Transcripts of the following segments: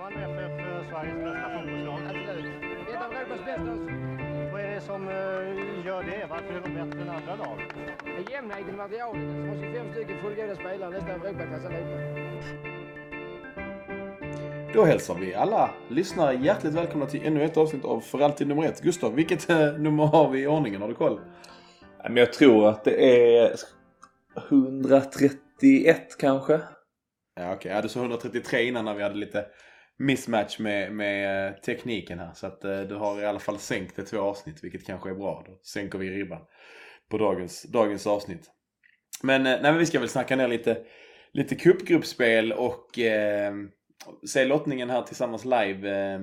Malmö FF Sveriges bästa fotbollslag? Absolut. Ett av Europas bästa. Vad är det som eh, gör det? Varför är de bättre än andra lag? Jämnheten i materialet. Alltså, har 25 stycken fullgoda spelare, nästan Europaklass allihopa. Då hälsar vi alla lyssnare hjärtligt välkomna till ännu ett avsnitt av För alltid nummer ett. Gustav, vilket eh, nummer har vi i ordningen? Har du koll? Men jag tror att det är 131 kanske. Ja, okej. Ja, du sa 133 innan när vi hade lite mismatch med, med eh, tekniken här. Så att eh, du har i alla fall sänkt det två avsnitt, vilket kanske är bra. Då sänker vi ribban på dagens, dagens avsnitt. Men, eh, nej, men vi ska väl snacka ner lite, lite cupgruppspel och eh, se lottningen här tillsammans live eh,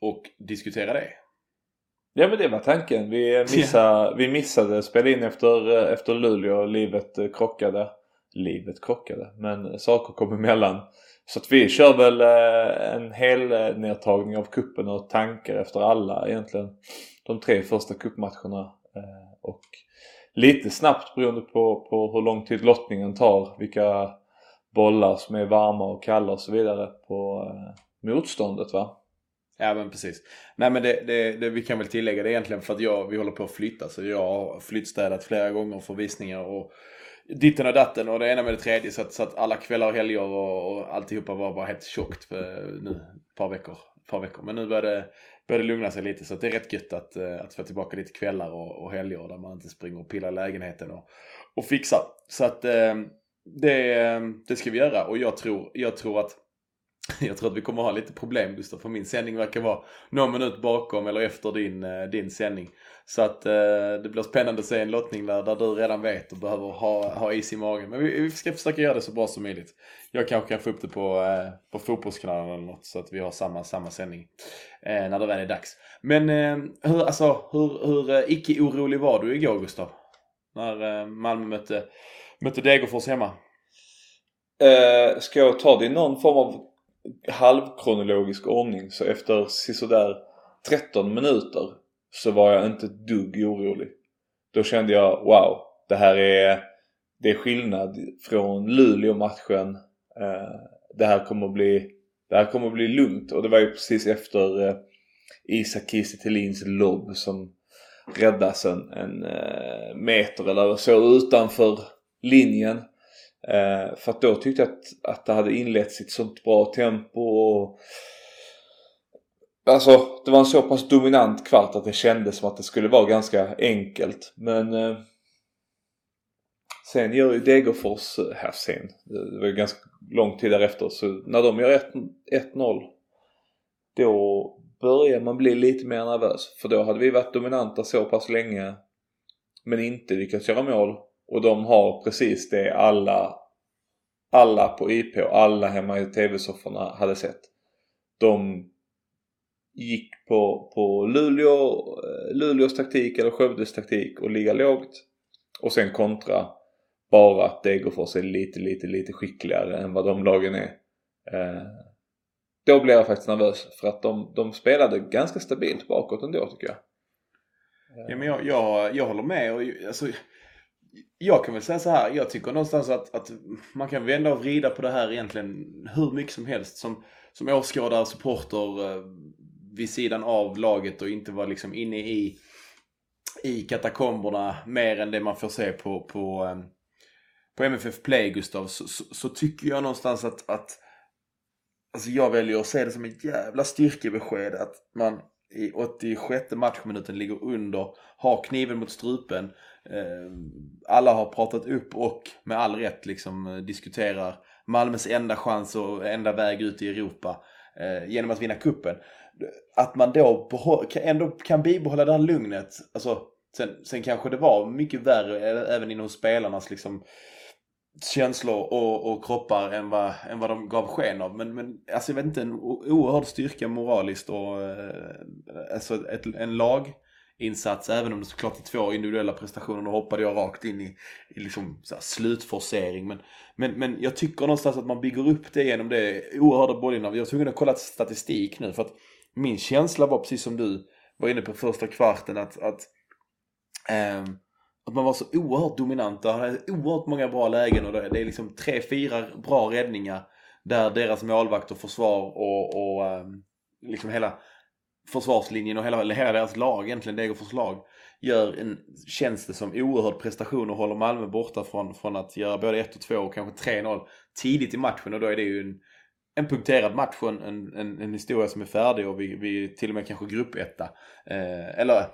och diskutera det. Ja men det var tanken. Vi missade, vi missade spela in efter, efter Luleå. Livet krockade. Livet krockade. Men saker kom emellan. Så att vi kör väl eh, en hel eh, nedtagning av kuppen och tankar efter alla egentligen. De tre första kuppmatcherna. Eh, och lite snabbt beroende på, på hur lång tid lottningen tar. Vilka bollar som är varma och kalla och så vidare på motståndet va. Ja men precis. Nej men det, det, det, vi kan väl tillägga det egentligen för att jag, vi håller på att flytta. Så jag har flyttstädat flera gånger för visningar och ditten och datten och det ena med det tredje. Så att, så att alla kvällar och helger och, och alltihopa var bara helt tjockt för nu ett par veckor. Par veckor. Men nu börjar det, börjar det lugna sig lite så att det är rätt gött att, eh, att få tillbaka lite kvällar och, och helger där man inte springer och pillar i lägenheten och, och fixar. Så att eh, det, det ska vi göra och jag tror, jag tror att jag tror att vi kommer ha lite problem Gustav, för min sändning verkar vara någon minut bakom eller efter din, eh, din sändning. Så att eh, det blir spännande att se en lottning där, där du redan vet och behöver ha, ha is i magen. Men vi, vi ska försöka göra det så bra som möjligt. Jag kanske kan få upp det på, eh, på fotbollskanalen eller något så att vi har samma, samma sändning eh, när det väl är dags. Men eh, hur, alltså, hur, hur eh, icke-orolig var du igår Gustav? När eh, Malmö mötte, mötte Degerfors hemma? Eh, ska jag ta det i någon form av halvkronologisk ordning så efter sisådär 13 minuter så var jag inte ett dugg orolig. Då kände jag wow, det här är, det är skillnad från Luleå-matchen. Eh, det här kommer bli, det här kommer bli lugnt och det var ju precis efter eh, Isak Kiese lobb som räddas en, en eh, meter eller så utanför linjen. Eh, för att då tyckte jag att, att det hade inletts i ett sånt bra tempo och Alltså det var en så pass dominant kvart att det kändes som att det skulle vara ganska enkelt. Men eh, sen gör ju Degerfors, eh, här sen, det var ju ganska lång tid därefter, så när de gör 1-0 då börjar man bli lite mer nervös. För då hade vi varit dominanta så pass länge men inte lyckats göra mål. Och de har precis det alla, alla på IP och alla hemma i tv-sofforna hade sett. De gick på, på Luleå, eh, Luleås taktik eller Skövdes taktik och ligga lågt. Och sen kontra bara att Degerfors är lite, lite, lite skickligare än vad de lagen är. Eh, då blev jag faktiskt nervös för att de, de spelade ganska stabilt bakåt ändå tycker jag. Ja men jag, jag, jag håller med. Och, alltså, jag kan väl säga så här, jag tycker någonstans att, att man kan vända och vrida på det här egentligen hur mycket som helst. Som, som åskådare, supporter, eh, vid sidan av laget och inte vara liksom inne i, i katakomberna mer än det man får se på, på, ehm, på MFF Play, Gustav. Så, så, så tycker jag någonstans att, att Alltså jag väljer att se det som ett jävla styrkebesked att man i 86 matchminuten ligger under, har kniven mot strupen. Ehm, alla har pratat upp och med all rätt liksom eh, diskuterar Malmös enda chans och enda väg ut i Europa eh, genom att vinna kuppen. Att man då ändå kan bibehålla det här lugnet. Alltså, sen, sen kanske det var mycket värre även inom spelarnas liksom känslor och, och kroppar än vad, än vad de gav sken av. Men, men alltså jag vet inte, en oerhörd styrka moraliskt och eh, alltså ett, en laginsats. Även om det såklart är två individuella prestationer. Då hoppade jag rakt in i, i liksom så slutforcering. Men, men, men jag tycker någonstans att man bygger upp det genom det oerhörda bollinnehavet. Jag var tvungen att kolla statistik nu för att min känsla var precis som du var inne på första kvarten att, att eh, att man var så oerhört dominant och hade oerhört många bra lägen och det är liksom tre, fyra bra räddningar. där deras målvakt och försvar och, och eh, liksom hela försvarslinjen och hela, hela deras lag egentligen, Degerfors lag, gör en, känns det som oerhörd prestation och håller Malmö borta från, från att göra både 1 och 2 och kanske 3-0 tidigt i matchen och då är det ju en, en punkterad match en, en, en historia som är färdig och vi, vi till och med kanske gruppetta. Eh, eller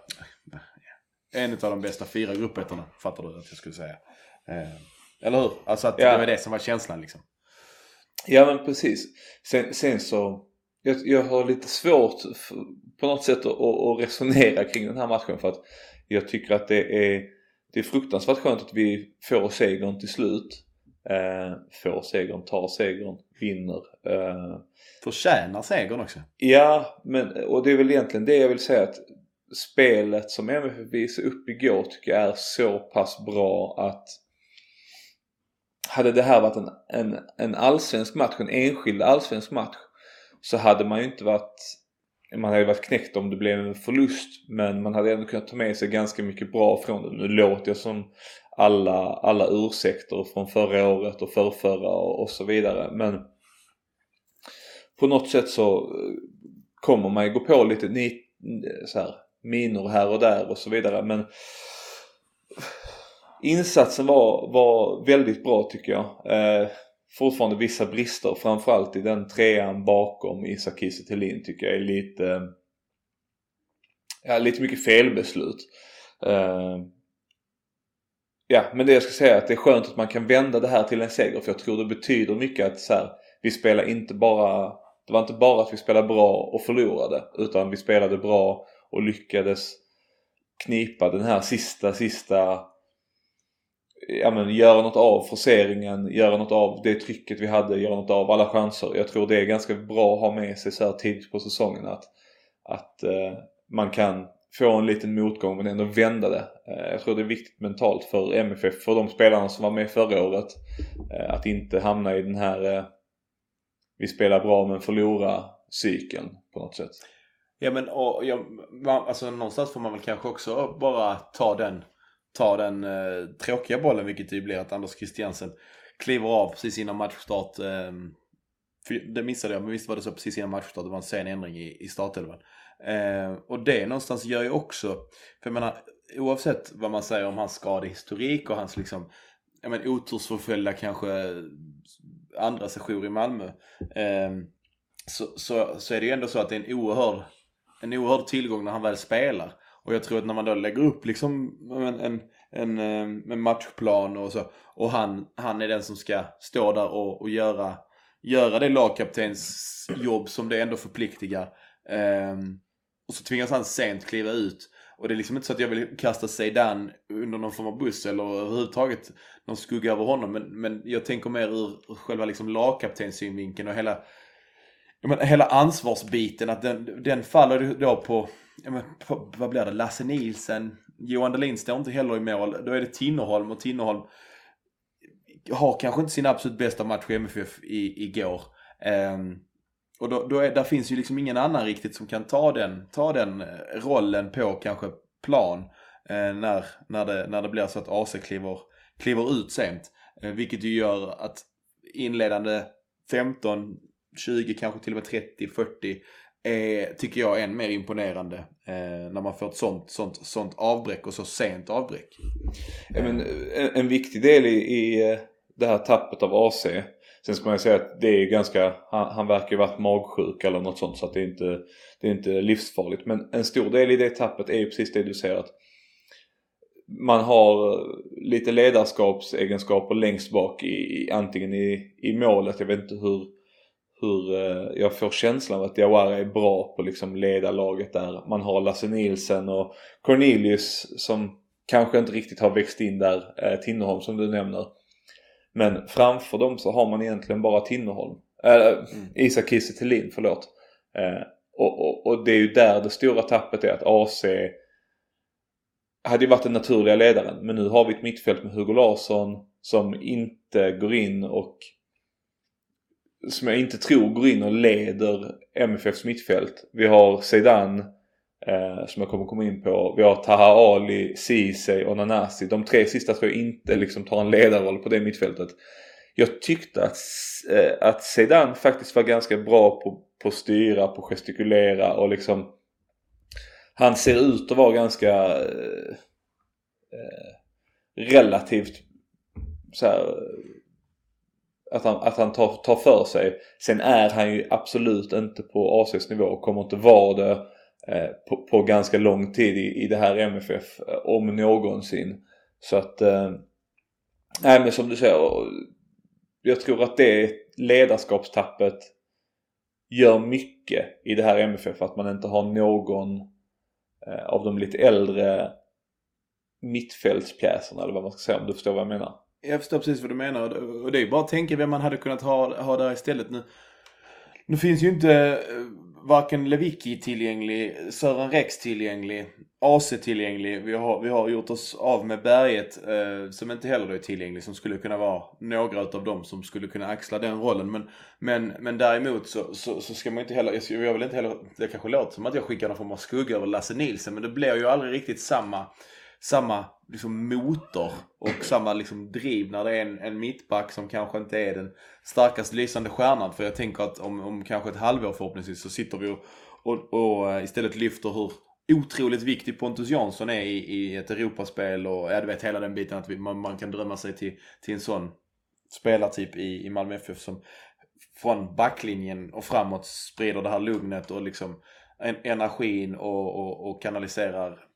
en av de bästa fyra gruppettorna fattar du att jag skulle säga. Eh, eller hur? Alltså att Ja. det var det som var känslan liksom. Ja men precis. Sen, sen så, jag, jag har lite svårt på något sätt att, att, att resonera kring den här matchen för att jag tycker att det är, det är fruktansvärt skönt att vi får segern till slut. Eh, får segern, tar segern, vinner. Eh, Förtjänar segern också. Ja, men och det är väl egentligen det jag vill säga att spelet som MFF visade upp igår tycker jag är så pass bra att hade det här varit en, en, en allsvensk match, en enskild allsvensk match så hade man ju inte varit man hade ju varit knäckt om det blev en förlust men man hade ändå kunnat ta med sig ganska mycket bra från det. Nu låter jag som alla, alla ursäkter från förra året och förrförra och, och så vidare men på något sätt så eh, kommer man ju gå på lite ni, så här, minor här och där och så vidare men insatsen var, var väldigt bra tycker jag. Eh, fortfarande vissa brister framförallt i den trean bakom Isak Kiese tycker jag är lite ja, lite mycket felbeslut. Eh, ja men det jag ska säga är att det är skönt att man kan vända det här till en seger för jag tror det betyder mycket att så här, vi spelar inte bara det var inte bara att vi spelade bra och förlorade utan vi spelade bra och lyckades knipa den här sista, sista ja men göra något av forceringen, göra något av det trycket vi hade, göra något av alla chanser. Jag tror det är ganska bra att ha med sig så här tidigt på säsongen att, att eh, man kan få en liten motgång men ändå vända det. Eh, jag tror det är viktigt mentalt för MFF, för de spelarna som var med förra året, eh, att inte hamna i den här eh, vi spelar bra men förlorar cykeln på något sätt. Ja men och, ja, man, alltså någonstans får man väl kanske också bara ta den, ta den eh, tråkiga bollen vilket det ju blir att Anders Christiansen kliver av precis innan matchstart. Eh, för det missade jag men visst var det så precis innan matchstart, det var en sen ändring i, i startelvan. Eh, och det någonstans gör ju också, för jag menar oavsett vad man säger om hans skadehistorik och hans liksom ja men otursförföljda kanske andra session i Malmö. Eh, så, så, så är det ju ändå så att det är en oerhörd, en oerhörd tillgång när han väl spelar. Och jag tror att när man då lägger upp liksom en, en, en, en matchplan och så och han, han är den som ska stå där och, och göra, göra det lagkaptensjobb som det ändå förpliktigar. Ehm, och så tvingas han sent kliva ut. Och det är liksom inte så att jag vill kasta Zeidan under någon form av buss eller överhuvudtaget någon skugga över honom. Men, men jag tänker mer ur, själva liksom lagkaptenssynvinkeln och hela, jag menar, hela ansvarsbiten. Att den, den faller ju då på, jag menar, på, vad blir det, Lasse Nielsen. Johan Dahlin står inte heller i mål. Då är det Tinnerholm och Tinnerholm har kanske inte sin absolut bästa match i MFF i, igår. Um, och då, då är, där finns ju liksom ingen annan riktigt som kan ta den, ta den eh, rollen på kanske plan. Eh, när, när, det, när det blir så att AC kliver, kliver ut sent. Eh, vilket ju gör att inledande 15, 20, kanske till och med 30, 40 är, tycker jag, än mer imponerande. Eh, när man får ett sånt, sånt, sånt avbräck och så sent avbräck. Ja, men, en, en viktig del i, i eh, det här tappet av AC Sen ska man ju säga att det är ganska, han, han verkar ju varit magsjuk eller något sånt så att det är inte, det är inte livsfarligt. Men en stor del i det tappet är ju precis det du säger att man har lite ledarskapsegenskaper längst bak i, antingen i, i målet, jag vet inte hur, hur eh, jag får känslan av att Diawara är bra på liksom leda laget där. Man har Lasse Nielsen och Cornelius som kanske inte riktigt har växt in där, eh, Tinnerholm som du nämner. Men framför dem så har man egentligen bara Tinnerholm. Äh, mm. Isak Kiese Thelin, förlåt. Eh, och, och, och, det är ju där det stora tappet är att AC hade ju varit den naturliga ledaren. Men nu har vi ett mittfält med Hugo Larsson som inte går in och som jag inte tror går in och leder MFFs mittfält. Vi har Zeidan eh, som jag kommer komma in på. Vi har Taha Ali, Ceesay och Nanasi. De tre sista tror jag inte liksom tar en ledarroll på det mittfältet. jag tyckte att, eh, att Sedan faktiskt var ganska bra på, på att styra, på att gestikulera och liksom han ser ut att vara ganska eh, eh relativt så här, att han, att han tar, tar för sig. Sen är han ju absolut inte på ACs nivå och kommer inte vara det Eh, på, på, ganska lång tid i, i det här MFF eh, om någonsin. Så att, eh, nej men som du säger, jag tror att det ledarskapstappet gör mycket i det här MFF. Att man inte har någon av de lite äldre mittfältspjäserna eller vad man ska säga om du förstår vad jag menar. Jag förstår precis vad du menar och det är bara att tänka vem man hade kunnat ha, ha där istället nu. Nu finns ju inte eh, varken Lewicki tillgänglig, Sören Rex tillgänglig, AC tillgänglig. Vi har, vi har gjort oss av med Berget eh, som inte heller är tillgänglig. Som skulle kunna vara några av dem som skulle kunna axla den rollen. Men, men, men däremot så, så, så ska man inte heller, jag, jag vill inte heller, det kanske låter som att jag skickar någon form av skugga över Lasse Nilsen. Men det blir ju aldrig riktigt samma samma liksom, motor och samma liksom, driv när det är en, en mittback som kanske inte är den starkast lysande stjärnan. För jag tänker att om, om kanske ett halvår förhoppningsvis så sitter vi och, och, och eh, istället lyfter hur otroligt viktig Pontus Jansson är i, i ett Europaspel och ja, du vet hela den biten att vi, man, man kan drömma sig till, till en sån spelartyp i, i Malmö FF som från backlinjen och framåt sprider det här lugnet och liksom energin och, och, och kanaliserar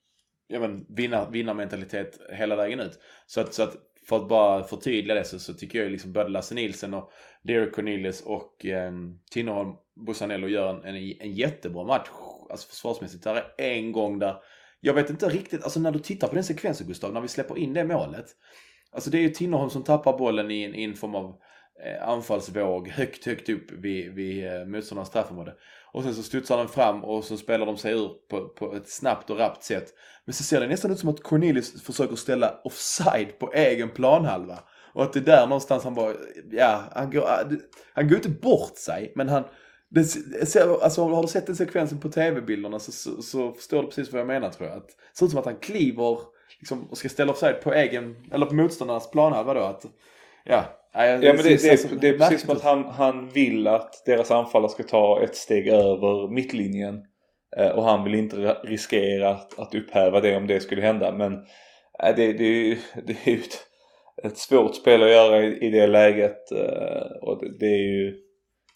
ja, men, vinna, vinnarmentalitet hela vägen ut. Så att, så att för att bara förtydliga det så, så tycker jag liksom både Lasse Nilsen och Derek Cornelius och eh, Tinnerholm Bussanello gör en, en, en jättebra match. Alltså försvarsmässigt. Där är en gång där, jag vet inte riktigt, alltså när du tittar på den sekvensen Gustav, när vi släpper in det målet. Alltså det är ju Tinnerholm som tappar bollen i en, i en form av eh, anfallsvåg högt, högt upp vid, vid eh, motståndarnas straffområde. Och sen så studsar den fram och så spelar de sig ur på, på ett snabbt och rappt sätt. Men så ser det nästan ut som att Cornelius försöker ställa offside på egen planhalva. Och att det är där någonstans han bara, ja, han går, äh, han går inte bort sig, men han, det, alltså har du sett den sekvensen på tv-bilderna så, så, så, förstår du precis vad jag menar tror jag. Att, det ser ut som att han kliver liksom, och ska ställa offside på egen, eller på motståndarnas planhalva då. Att, ja, ja, men det, det, är, det är precis som att han, han vill att deras anfallare ska ta ett steg över mittlinjen. Eh, och han vill inte riskera att, att upphäva det om det skulle hända. Men äh, det, det, det är ju ett, ett svårt spel att göra i, i det läget. Eh, och det, det, är ju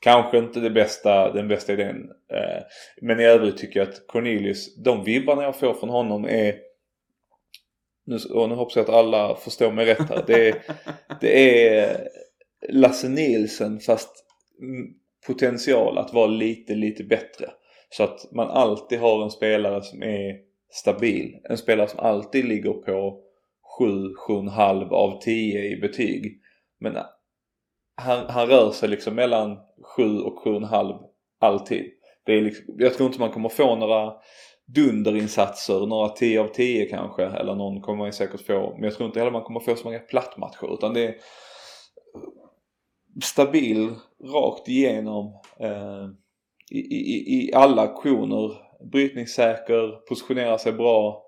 kanske inte det bästa, den bästa idén. Men i övrigt tycker jag att Cornelius, de vibbarna jag får från honom är nu, och nu hoppas jag att alla förstår mig rätt här. Det är, det är eh, Lasse Nielsen fast potential att vara lite, lite bättre. Så att man alltid har en spelare som är stabil. En spelare som alltid ligger på 7, 7,5 av 10 i betyg. Men eh, han, han rör sig liksom mellan 7 och 7,5 alltid. Det är liksom, jag tror inte man kommer få några dunderinsatser, några 10 av 10 kanske. Eller någon kommer man säkert få. Men jag tror inte heller man kommer få så många plattmatcher. Utan det är stabil rakt igenom. Eh, i, i, i alla aktioner. Brytningssäker, positionerar sig bra.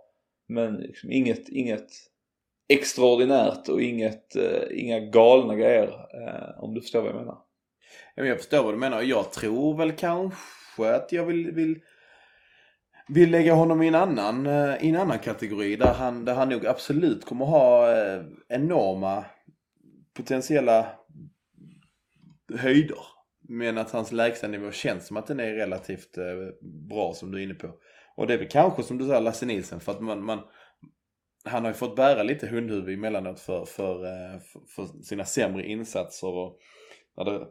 Men liksom inget, inget extraordinärt och inget, eh, inga galna grejer. eh, om du förstår vad jag menar. Jag förstår vad du menar. Jag tror väl kanske att jag vill, vill, vill lägga honom i en annan, eh, i en annan kategori. Där han, där han nog absolut kommer ha eh, enorma potentiella höjder. Men att hans lägstanivå känns som att den är relativt eh, bra som du är inne på. Och det är väl kanske som du säger Lasse Nilsen för att man, man han har ju fått bära lite hundhuvud emellanåt för, för, för sina sämre insatser och när det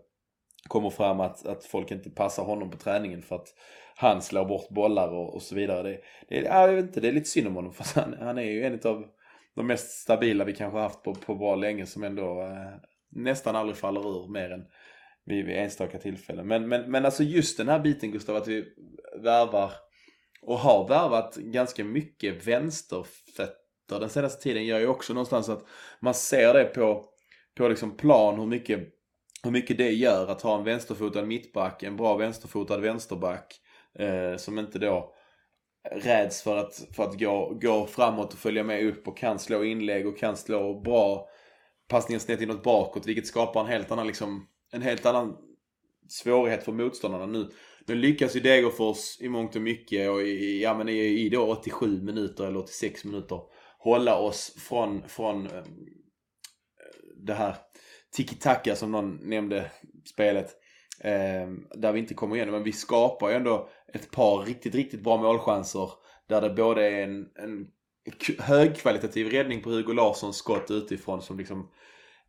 kommer fram att, att folk inte passar honom på träningen för att han slår bort bollar och, och så vidare. Det, det, jag vet inte, det är lite synd om honom för han, han är ju en av de mest stabila vi kanske haft på, på bra länge som ändå eh, nästan aldrig faller ur mer än vid, vid enstaka tillfällen. Men, men, men alltså just den här biten Gustav, att vi värvar och har värvat ganska mycket vänsterfötter den senaste tiden gör ju också någonstans att man ser det på, på liksom plan hur mycket, hur mycket det gör att ha en vänsterfotad mittback, en bra vänsterfotad vänsterback eh, som inte då räds för att, för att gå, gå framåt och följa med upp och kan slå inlägg och kan slå bra passningar snett inåt bakåt vilket skapar en helt annan liksom, en helt annan svårighet för motståndarna nu. Nu lyckas ju Degerfors i mångt och mycket och i, ja, men i, i då 87 minuter eller 86 minuter hålla oss från, från eh, det här tiki-taka som någon nämnde spelet. Eh, där vi inte kommer igenom. Men vi skapar ju ändå ett par riktigt, riktigt bra målchanser. Där det både är en, en högkvalitativ räddning på Hugo Larssons skott utifrån som liksom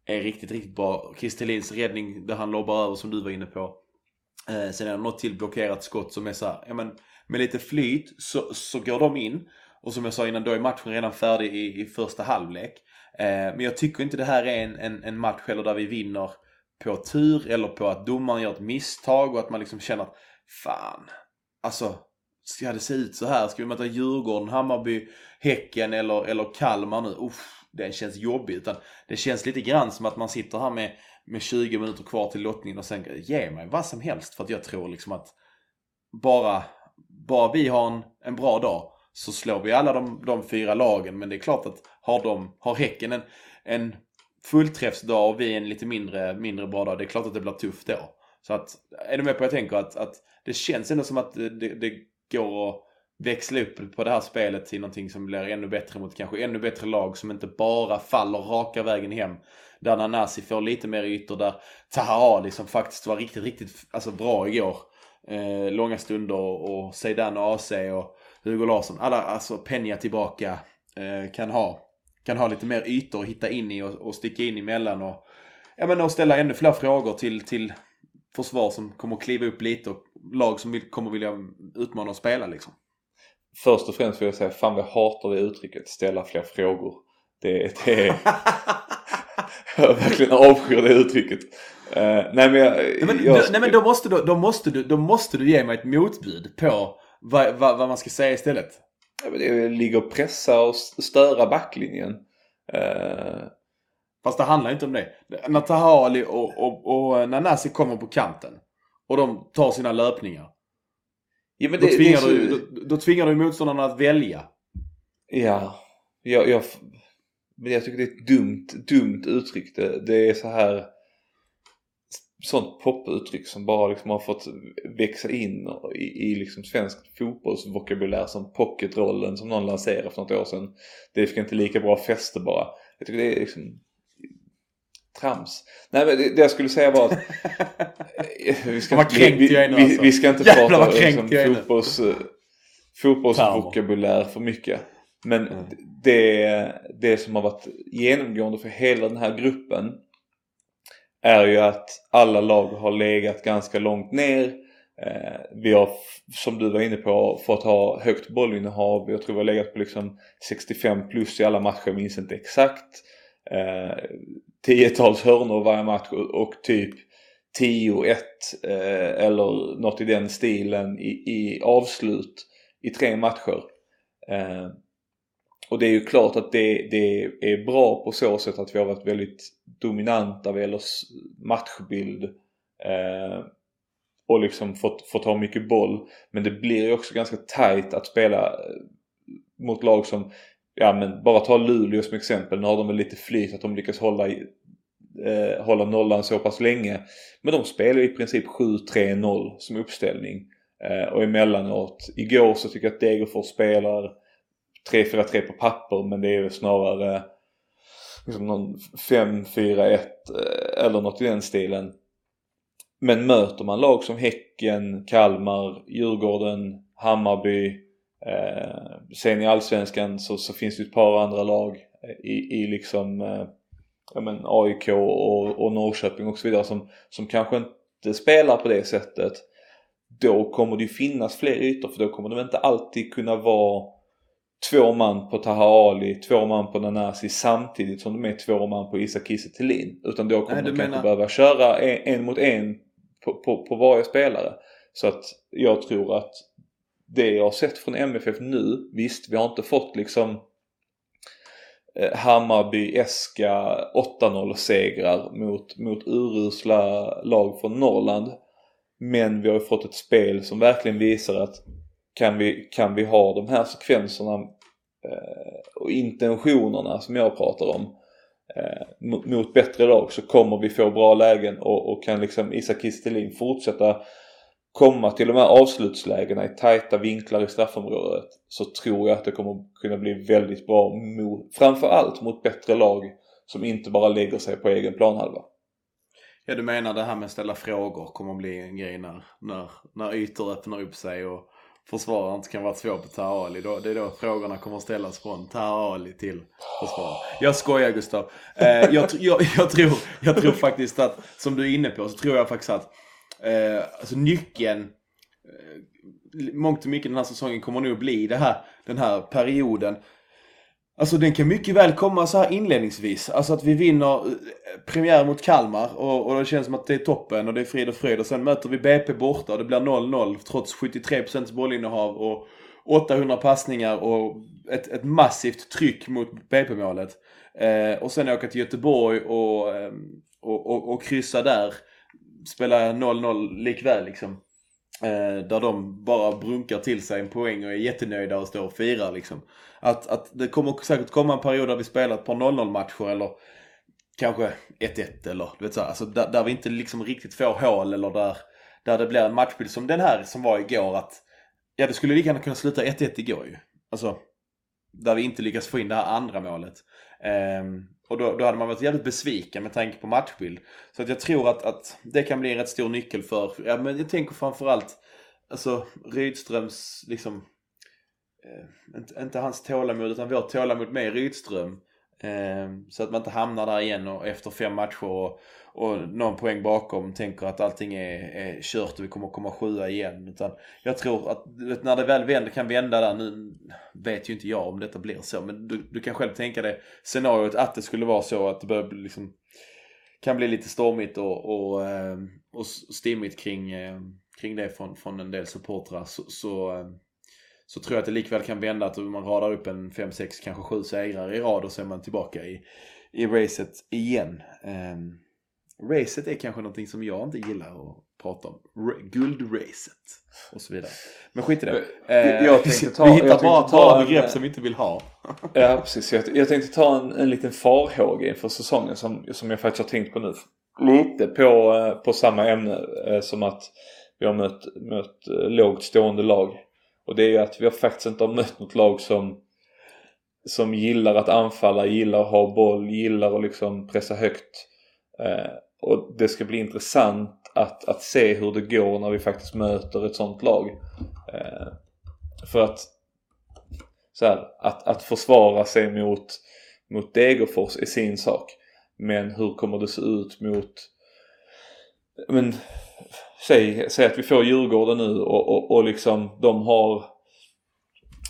är riktigt, riktigt bra. Kristelins räddning där han lobbar över som du var inne på. Eh, sen är det något till blockerat skott som är så här, ja men med lite flyt så, så går de in. Och som jag sa innan, då är matchen redan färdig i, i första halvlek. Eh, men jag tycker inte det här är en, en, en match heller där vi vinner på tur eller på att domaren gör ett misstag och att man liksom känner att fan, alltså ska det se ut så här? Ska vi möta Djurgården, Hammarby, Häcken eller, eller Kalmar nu? Uff, den känns jobbig. Utan det känns lite grann som att man sitter här med, med 20 minuter kvar till lottningen och sen ge mig vad som helst. För att jag tror liksom att bara, bara vi har en, en bra dag så slår vi alla de, de fyra lagen. Men det är klart att har, de, har Häcken en, en fullträffsdag och vi en lite mindre, mindre bra dag, det är klart att det blir tufft då. Så att, är du med på vad jag tänker? Att, att det känns ändå som att det, det går att växla upp på det här spelet till någonting som blir ännu bättre mot kanske ännu bättre lag som inte bara faller raka vägen hem. Där Nanasi får lite mer ytor, där Taha Ali som faktiskt var riktigt, riktigt alltså, bra igår. Eh, långa stunder och Zeidan och AC och Hugo Larsson. Alla, alltså Penja tillbaka eh, kan ha kan ha lite mer ytor att hitta in i och, och sticka in emellan och, ja, men, och ställa ännu fler frågor till, till försvar som kommer att kliva upp lite och lag som vill, kommer vilja utmana och spela liksom. Först och främst vill jag säga, fan vi hatar det uttrycket, ställa fler frågor. Det, det är... jag verkligen avskyr det uttrycket. Uh, nej men, jag, nej, men, jag... Då, nej, men då, måste du, då, måste du, då måste du ge mig ett motbud på vad, vad, vad man ska säga istället. Det ligger och pressa och störa backlinjen. Uh... Fast det handlar inte om det. När Tahali och, och, och Nanasi kommer på kanten och de tar sina löpningar. Ja, men det, då, tvingar det så... du, då, då tvingar du motståndarna att välja. Ja, jag, jag, men jag tycker det är ett dumt, dumt uttryck. Det, det är så här sånt poputtryck som bara liksom har fått växa in i, i liksom svensk fotbollsvokabulär som pocketrollen som någon lanserade för något år sedan. Det fick inte lika bra fäste bara. Jag tycker det är liksom trams. Nej men det, det jag skulle säga var att vi ska, inte, vi, vi, vi, vi, ska inte Jävlar, prata liksom, fotbolls, fotbollsvokabulär för mycket. Men mm. det, det som har varit genomgående för hela den här gruppen är ju att alla lag har legat ganska långt ner. Eh, vi har, som du var inne på, fått ha högt bollinnehav. Jag tror vi har legat på liksom 65 plus i alla matcher, jag minns inte exakt. Eh, tiotals hörnor varje match och, typ 10-1 eh, eller något i den stilen i, i avslut i tre matcher. Eh, och det är ju klart att det, det är bra på så sätt att vi har varit väldigt dominanta vad gäller matchbild eh, och liksom fått, fått ha mycket boll. Men det blir ju också ganska tight att spela eh, mot lag som, ja men bara ta Luleå som exempel. Nu har de väl lite flyt att de lyckas hålla, eh, hålla nollan så pass länge. Men de spelar i princip 7-3-0 som uppställning. Eh, och emellanåt, igår så tycker jag att Degerfors spelar 3-4-3 på papper men det är snarare liksom någon 5-4-1 eh, eller något i den stilen. Men möter man lag som Häcken, Kalmar, Djurgården, Hammarby, eh, sen i Allsvenskan så, så finns det ett par andra lag eh, i, i liksom eh, ja, men AIK och, och Norrköping och så vidare som, som kanske inte spelar på det sättet. Då kommer det ju finnas fler ytor för då kommer de inte alltid kunna vara två man på Taha Ali, två man på Nanasi samtidigt som de är två man på Isak Kiese Utan då kommer Nej, de kanske menar... behöva köra en, en mot en på, på, på, varje spelare. Så att jag tror att det jag har sett från MFF nu, visst vi har inte fått liksom eh, Hammarby eska 8-0 segrar mot, mot urusla lag från Norrland. Men vi har ju fått ett spel som verkligen visar att kan vi, kan vi ha de här sekvenserna eh, och intentionerna som jag pratar om eh, mot, mot bättre lag så kommer vi få bra lägen och, och kan liksom Isak Kistelin fortsätta komma till de här avslutslägena i tajta vinklar i straffområdet så tror jag att det kommer kunna bli väldigt bra mot, framförallt mot bättre lag som inte bara lägger sig på egen planhalva. Ja du menar det här med att ställa frågor kommer att bli en grej när, när, när ytor öppnar upp sig och försvararen inte kan vara två på Taha Ali. Då, det är då frågorna kommer att ställas från Taha Ali till försvararen. Jag skojar Gustav. Eh, jag, jag, jag, tror, jag tror faktiskt att, som du är inne på, så tror jag faktiskt att eh, alltså nyckeln eh, mångt och mycket den här säsongen kommer nog bli det här, den här perioden. Alltså den kan mycket väl komma så här inledningsvis. Alltså att vi vinner eh, premiär mot Kalmar och, och det känns som att det är toppen och det är frid och fröjd. Och sen möter vi BP borta och det blir 0-0 trots 73% bollinnehav och 800 passningar och ett, ett massivt tryck mot BP-målet. Eh, och sen åka till Göteborg och, eh, och, och, och kryssa där. Spela 0-0 likväl liksom. Eh, där de bara brunkar till sig en poäng och är jättenöjda och står och firar liksom. Att, att det kommer säkert komma en period där vi spelar ett par 0-0 matcher eller kanske 1-1 eller du vet så här, alltså där, där vi inte liksom riktigt får hål eller där, där det blir en matchbild som den här som var igår att ja det skulle lika gärna kunna sluta 1-1 igår ju. Alltså där vi inte lyckas få in det här andra målet. Ehm, och då, då hade man varit jävligt besviken med tanke på matchbild. Så att jag tror att, att det kan bli en rätt stor nyckel för, ja men jag tänker framförallt alltså Rydströms liksom eh, inte, inte hans tålamod utan vårt tålamod med Rydström. Eh, så att man inte hamnar där igen och efter fem matcher och, och någon poäng bakom tänker att allting är, är kört och vi kommer komma sjua igen. Utan jag tror att vet, när det väl vänder, kan vända där, nu vet ju inte jag om detta blir så, men du, du kan själv tänka dig scenariot att det skulle vara så att det börjar liksom kan bli lite stormigt och, och, eh, och stimmigt kring, eh, kring det från, från en del supportrar så, så, eh, så tror jag att det likväl kan vända att man radar upp en 5-6, kanske 7 segrar i rad och så är man tillbaka i, i racet igen. Um, racet är kanske någonting som jag inte gillar att prata om. Guldracet och så vidare. Men skit i det. Eh, jag tänkte ta- vi jag hittar tänkte bara, ta en- begrepp som vi inte vill ha. Ja precis. Jag, jag tänkte ta en, en liten farhåga inför säsongen som, som jag faktiskt har tänkt på nu. Lite på, eh, på samma ämne eh, som att vi har mött, mött eh, lågt stående lag. Och det är ju att vi har faktiskt inte har mött något lag som, som gillar att anfalla, gillar att ha boll, gillar att liksom pressa högt. Eh, och det ska bli intressant att, att se hur det går när vi faktiskt möter ett sånt lag. Eh, för att så här, att, att försvara sig mot, mot Degerfors är sin sak. Men hur kommer det se ut mot men, säg, säg att vi får Djurgården nu och, och, och liksom de har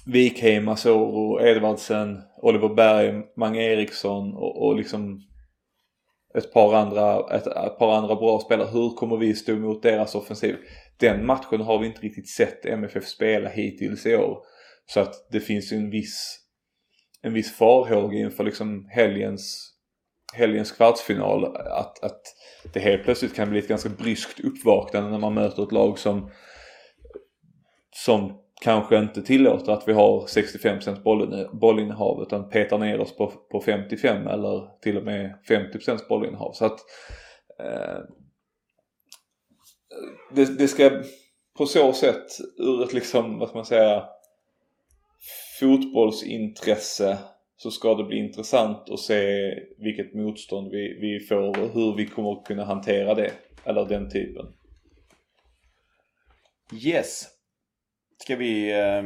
Wikheim, Asoro, Edvardsen, Oliver Berg, Mange Eriksson och, och liksom ett par, andra, ett, ett par andra bra spelare. Hur kommer vi stå emot deras offensiv? Den matchen har vi inte riktigt sett MFF spela hittills i år. Så att det finns ju en viss, en viss farhåga inför liksom helgens, helgens kvartsfinal. Att, att det helt plötsligt kan bli ett ganska bryskt uppvaknande när man möter ett lag som, som kanske inte tillåter att vi har 65% bollinne, bollinnehav utan petar ner oss på, på 55 eller till och med 50% bollinnehav. Så att eh, det, det ska på så sätt ur ett liksom, vad ska man säga, fotbollsintresse så ska det bli intressant att se vilket motstånd vi, vi får och hur vi kommer att kunna hantera det. Eller den typen. Yes. Ska vi eh,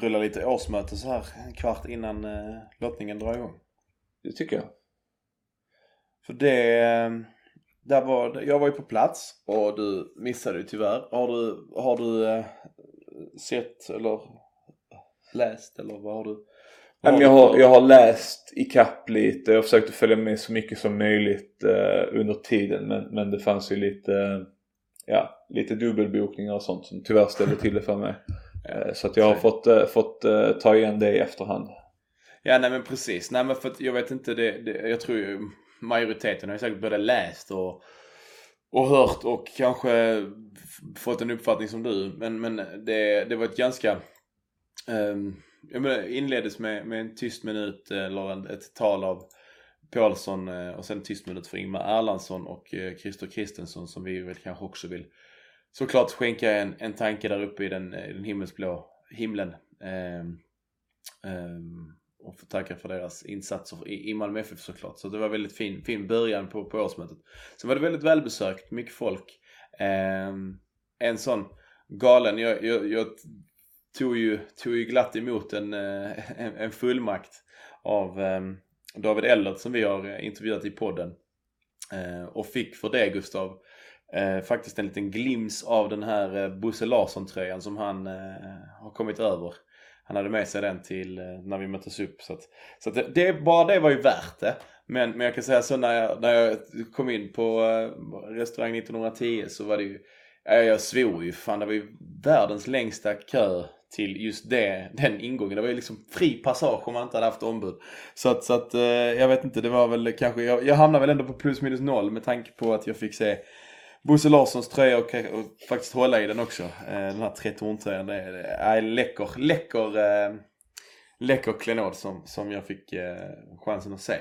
rulla lite årsmöte så här en kvart innan eh, lottningen drar igång? Det tycker jag. För det, eh, där var, jag var ju på plats och du missade ju tyvärr. Har du, har du eh, sett eller läst eller vad har du? Men jag, har, jag har läst i kapp lite. Jag försökte följa med så mycket som möjligt eh, under tiden. Men, men det fanns ju lite, eh, ja, lite dubbelbokningar och sånt som tyvärr ställde till det för mig. Eh, så att jag har fått, eh, fått eh, ta igen det i efterhand. Ja nej men precis. Nej men för att jag vet inte det, det jag tror ju majoriteten har ju säkert både läst och, och hört och kanske fått en uppfattning som du. Men, men det, det var ett ganska um, jag menar, inleddes med, med en tyst minut eller ett tal av Paulsson och sen tyst minut för Ingmar Erlandsson och Christer Kristensson som vi väl kanske också vill såklart skänka en, en tanke där uppe i den, i den himmelsblå himlen. Ehm, ehm, och få tacka för deras insatser i, i Malmö FF såklart. Så det var väldigt fin, fin början på, på årsmötet. Sen var det väldigt välbesökt, mycket folk. Ehm, en sån galen, jag, jag, jag tog, ju, tog ju glatt emot en, eh, en, en fullmakt av um, David Ellert som vi har eh, intervjuat i podden. Uh, och fick för det Gustav eh, faktiskt en liten glims av den här eh, Bosse Larsson-tröjan som han eh, har kommit över. Han hade med sig den till eh, när vi möttes upp. Så, att, så att det, det, bara det var ju värt det. Men, men jag kan säga så när jag, när jag kom in på eh, restaurang 1910 så var det ju jag svor ju. Fan det var ju världens längsta kö till just det, den ingången. Det var ju liksom fri passage om man inte hade haft ombud. Så att, så att eh, jag vet inte, det var väl kanske, jag, jag hamnade väl ändå på plus minus noll med tanke på att jag fick se Bosse Larssons tröja och, och faktiskt hålla i den också. Eh, den här Tretorn-tröjan. Det är, är läcker, läcker, eh, läcker klenod som, som jag fick eh, chansen att se.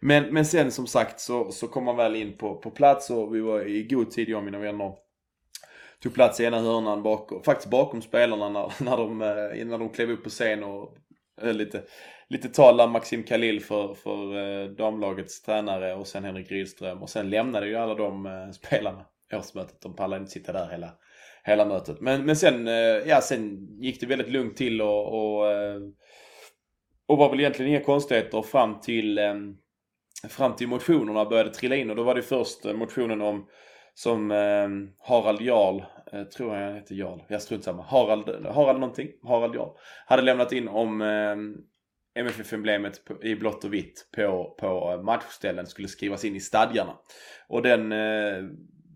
Men, men sen som sagt så, så kom man väl in på, på plats och vi var i god tid jag och mina vänner tog plats i ena hörnan bakom, faktiskt bakom spelarna när, när, de, eh, när de klev upp på scen och höll lite, lite tal Maxim Khalil för, för damlagets tränare och sen Henrik Rydström och sen lämnade ju alla de spelarna årsmötet. De pallade inte sitta där hela, hela mötet. Men, men sen, eh, ja, sen gick det väldigt lugnt till och, och, eh, och var väl egentligen inga konstigheter fram till, eh, fram till motionerna började trilla in och då var det först motionen om som eh, Harald Jarl, eh, tror jag han heter Jarl, jag strunt samma. Harald, Harald någonting, Harald Jarl. Hade lämnat in om eh, MFF-emblemet i blått och vitt på, på matchställen skulle skrivas in i stadgarna. Och den, eh,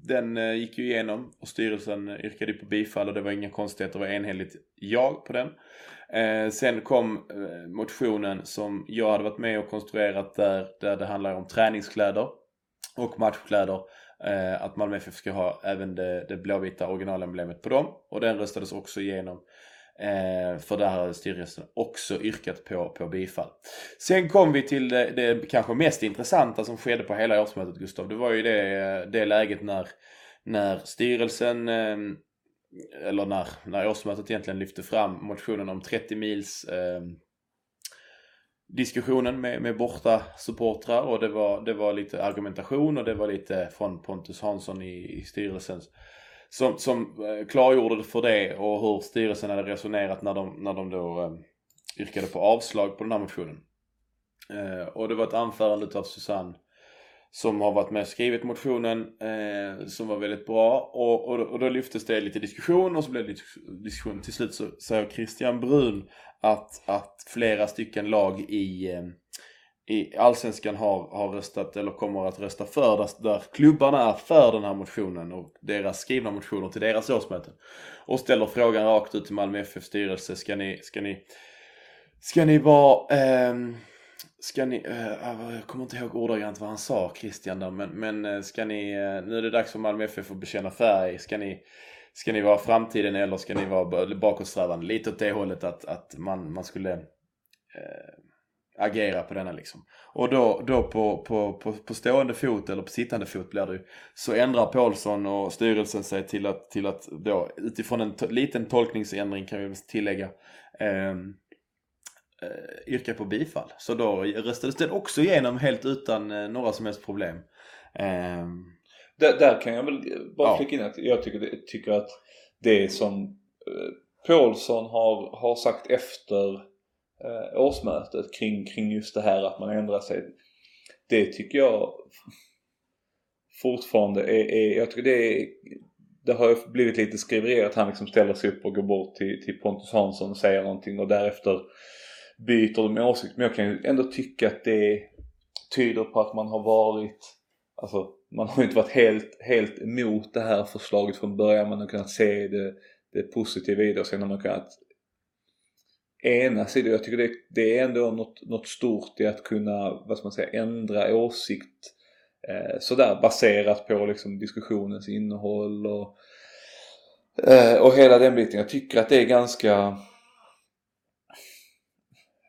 den eh, gick ju igenom och styrelsen eh, yrkade på bifall och det var inga konstigheter, det var enhälligt ja på den. Eh, sen kom eh, motionen som jag hade varit med och konstruerat där, där det handlar om träningskläder och matchkläder eh, att Malmö FF ska ha även det, det blåvita originalemblemet på dem. Och den röstades också igenom. Eh, för där hade styrelsen också yrkat på, på bifall. Sen kom vi till det, det kanske mest intressanta som skedde på hela årsmötet Gustav. Det var ju det, det läget när, när styrelsen eh, eller när, när årsmötet egentligen lyfte fram motionen om 30 mils eh, diskussionen med, med borta supportrar och det var, det var lite argumentation och det var lite från Pontus Hansson i, i styrelsen som, som eh, klargjorde för det och hur styrelsen hade resonerat när de, när de då eh, yrkade på avslag på den här motionen. Eh, och det var ett anförande av Susanne som har varit med och skrivit motionen eh, som var väldigt bra och, och, och då lyftes det lite diskussion och så blev det diskussion. Till slut så säger Christian Brun att, att flera stycken lag i, eh, i Allsvenskan har, har röstat eller kommer att rösta för där, där klubbarna är för den här motionen och deras skrivna motioner till deras årsmöten. Och ställer frågan rakt ut till Malmö FF styrelse. Ska ni, ska ni, ska ni vara eh, Ska ni, eh, ah, jag kommer inte ihåg ordagrant vad han sa Christian där, men, men eh, ska ni, eh, nu är det dags för Malmö FF att bekänna färg. Ska ni, ska ni vara framtiden eller ska ni vara bakåtsträvande? Lite åt det hållet att, att man, man skulle eh, agera på denna liksom. Och då, då på, på, på, på stående fot eller på sittande fot blir det ju, så ändrar Paulsson och styrelsen sig till att, till att då utifrån en liten tolkningsändring kan vi tillägga um, eh, yrka på bifall. Så då röstades den också igenom helt utan eh, några som helst problem. Eh, där, där, kan jag väl bara ja. flika in att jag tycker, tycker att det som eh, Paulsson har, har sagt efter eh, årsmötet kring, kring just det här att man ändrar sig. Det tycker jag fortfarande är, är jag tycker det är det har blivit lite skriverier att han liksom ställer sig upp och går bort till, till Pontus Hansson och säger någonting och därefter byter de åsikt. Men jag kan ju ändå tycka att det tyder på att man har varit, alltså man har ju inte varit helt, helt emot det här förslaget från början. Man har kunnat se det, det positiva i det och sen har man kunnat ena sidan. Jag tycker det, det är ändå något, något stort i att kunna, vad ska man säga, ändra åsikt eh, sådär baserat på liksom diskussionens innehåll och, eh, och hela den biten. Jag tycker att det är ganska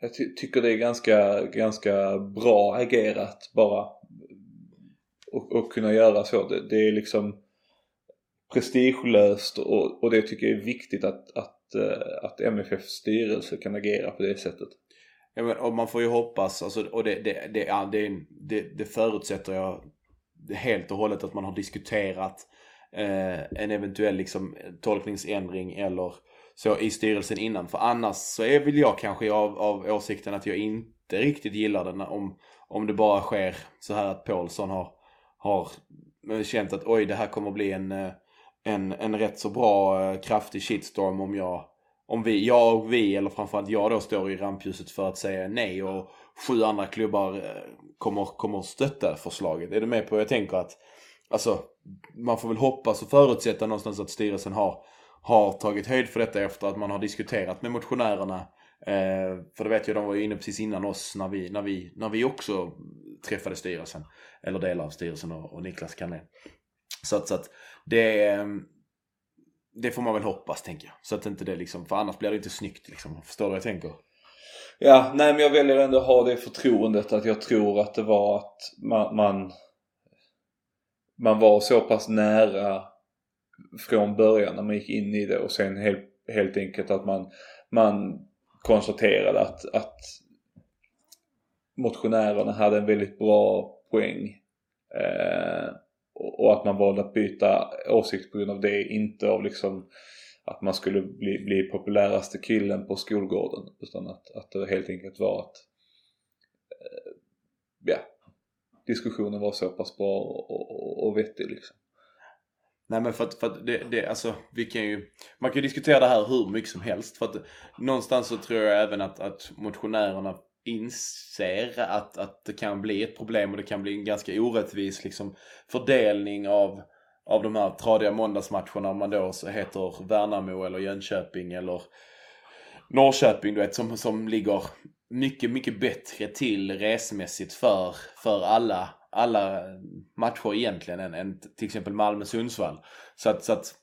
jag ty tycker det är ganska, ganska bra agerat bara. Och, och kunna göra så. Det, det är liksom prestigelöst och, och det tycker jag är viktigt att, att, att eh, MFFs styrelse kan agera på det sättet. Ja, men, och man får ju hoppas, alltså, och det, det, det, ja, det, det, det förutsätter jag helt och hållet att man har diskuterat eh, en eventuell liksom, tolkningsändring eller så i styrelsen innan. För annars så är väl jag kanske av, av åsikten att jag inte riktigt gillar den om, om det bara sker så här att Paulsson har, har känt att oj det här kommer bli en, eh, en, en rätt så bra eh, kraftig shitstorm om jag om vi, jag och vi, eller framförallt jag då, står i rampljuset för att säga nej och sju andra klubbar eh, kommer, kommer stötta förslaget. Är du med på vad jag tänker att Alltså, man får väl hoppas och förutsätta någonstans att styrelsen har, har tagit höjd för detta efter att man har diskuterat med motionärerna. Eh, för det vet jag, de var ju inne precis innan oss när vi, när vi, när vi också träffade styrelsen. Eller delar av styrelsen och, och Niklas Carnén. Så att, så att det, det får man väl hoppas tänker jag. Så att inte det liksom, för annars blir det inte snyggt liksom. Förstår du vad jag tänker? Ja, nej men jag väljer ändå att ha det förtroendet att jag tror att det var att man, man, man var så pass nära från början när man gick in i det och sen helt, helt enkelt att man, man konstaterade att, att motionärerna hade en väldigt bra poäng. Eh, och att man valde att byta åsikt på grund av det, inte av liksom att man skulle bli, bli populäraste killen på skolgården. Utan att, att det helt enkelt var att eh, ja, diskussionen var så pass bra och, och, och vettig liksom. Nej men för att, för att det, det, alltså vi kan ju, man kan ju diskutera det här hur mycket som helst. För att någonstans så tror jag även att, att motionärerna inser att, att det kan bli ett problem och det kan bli en ganska orättvis liksom, fördelning av, av de här tradiga måndagsmatcherna. Om man då så heter Värnamo eller Jönköping eller Norrköping du vet som, som ligger mycket, mycket bättre till resmässigt för, för alla, alla matcher egentligen än, än till exempel Malmö-Sundsvall. Så att, så att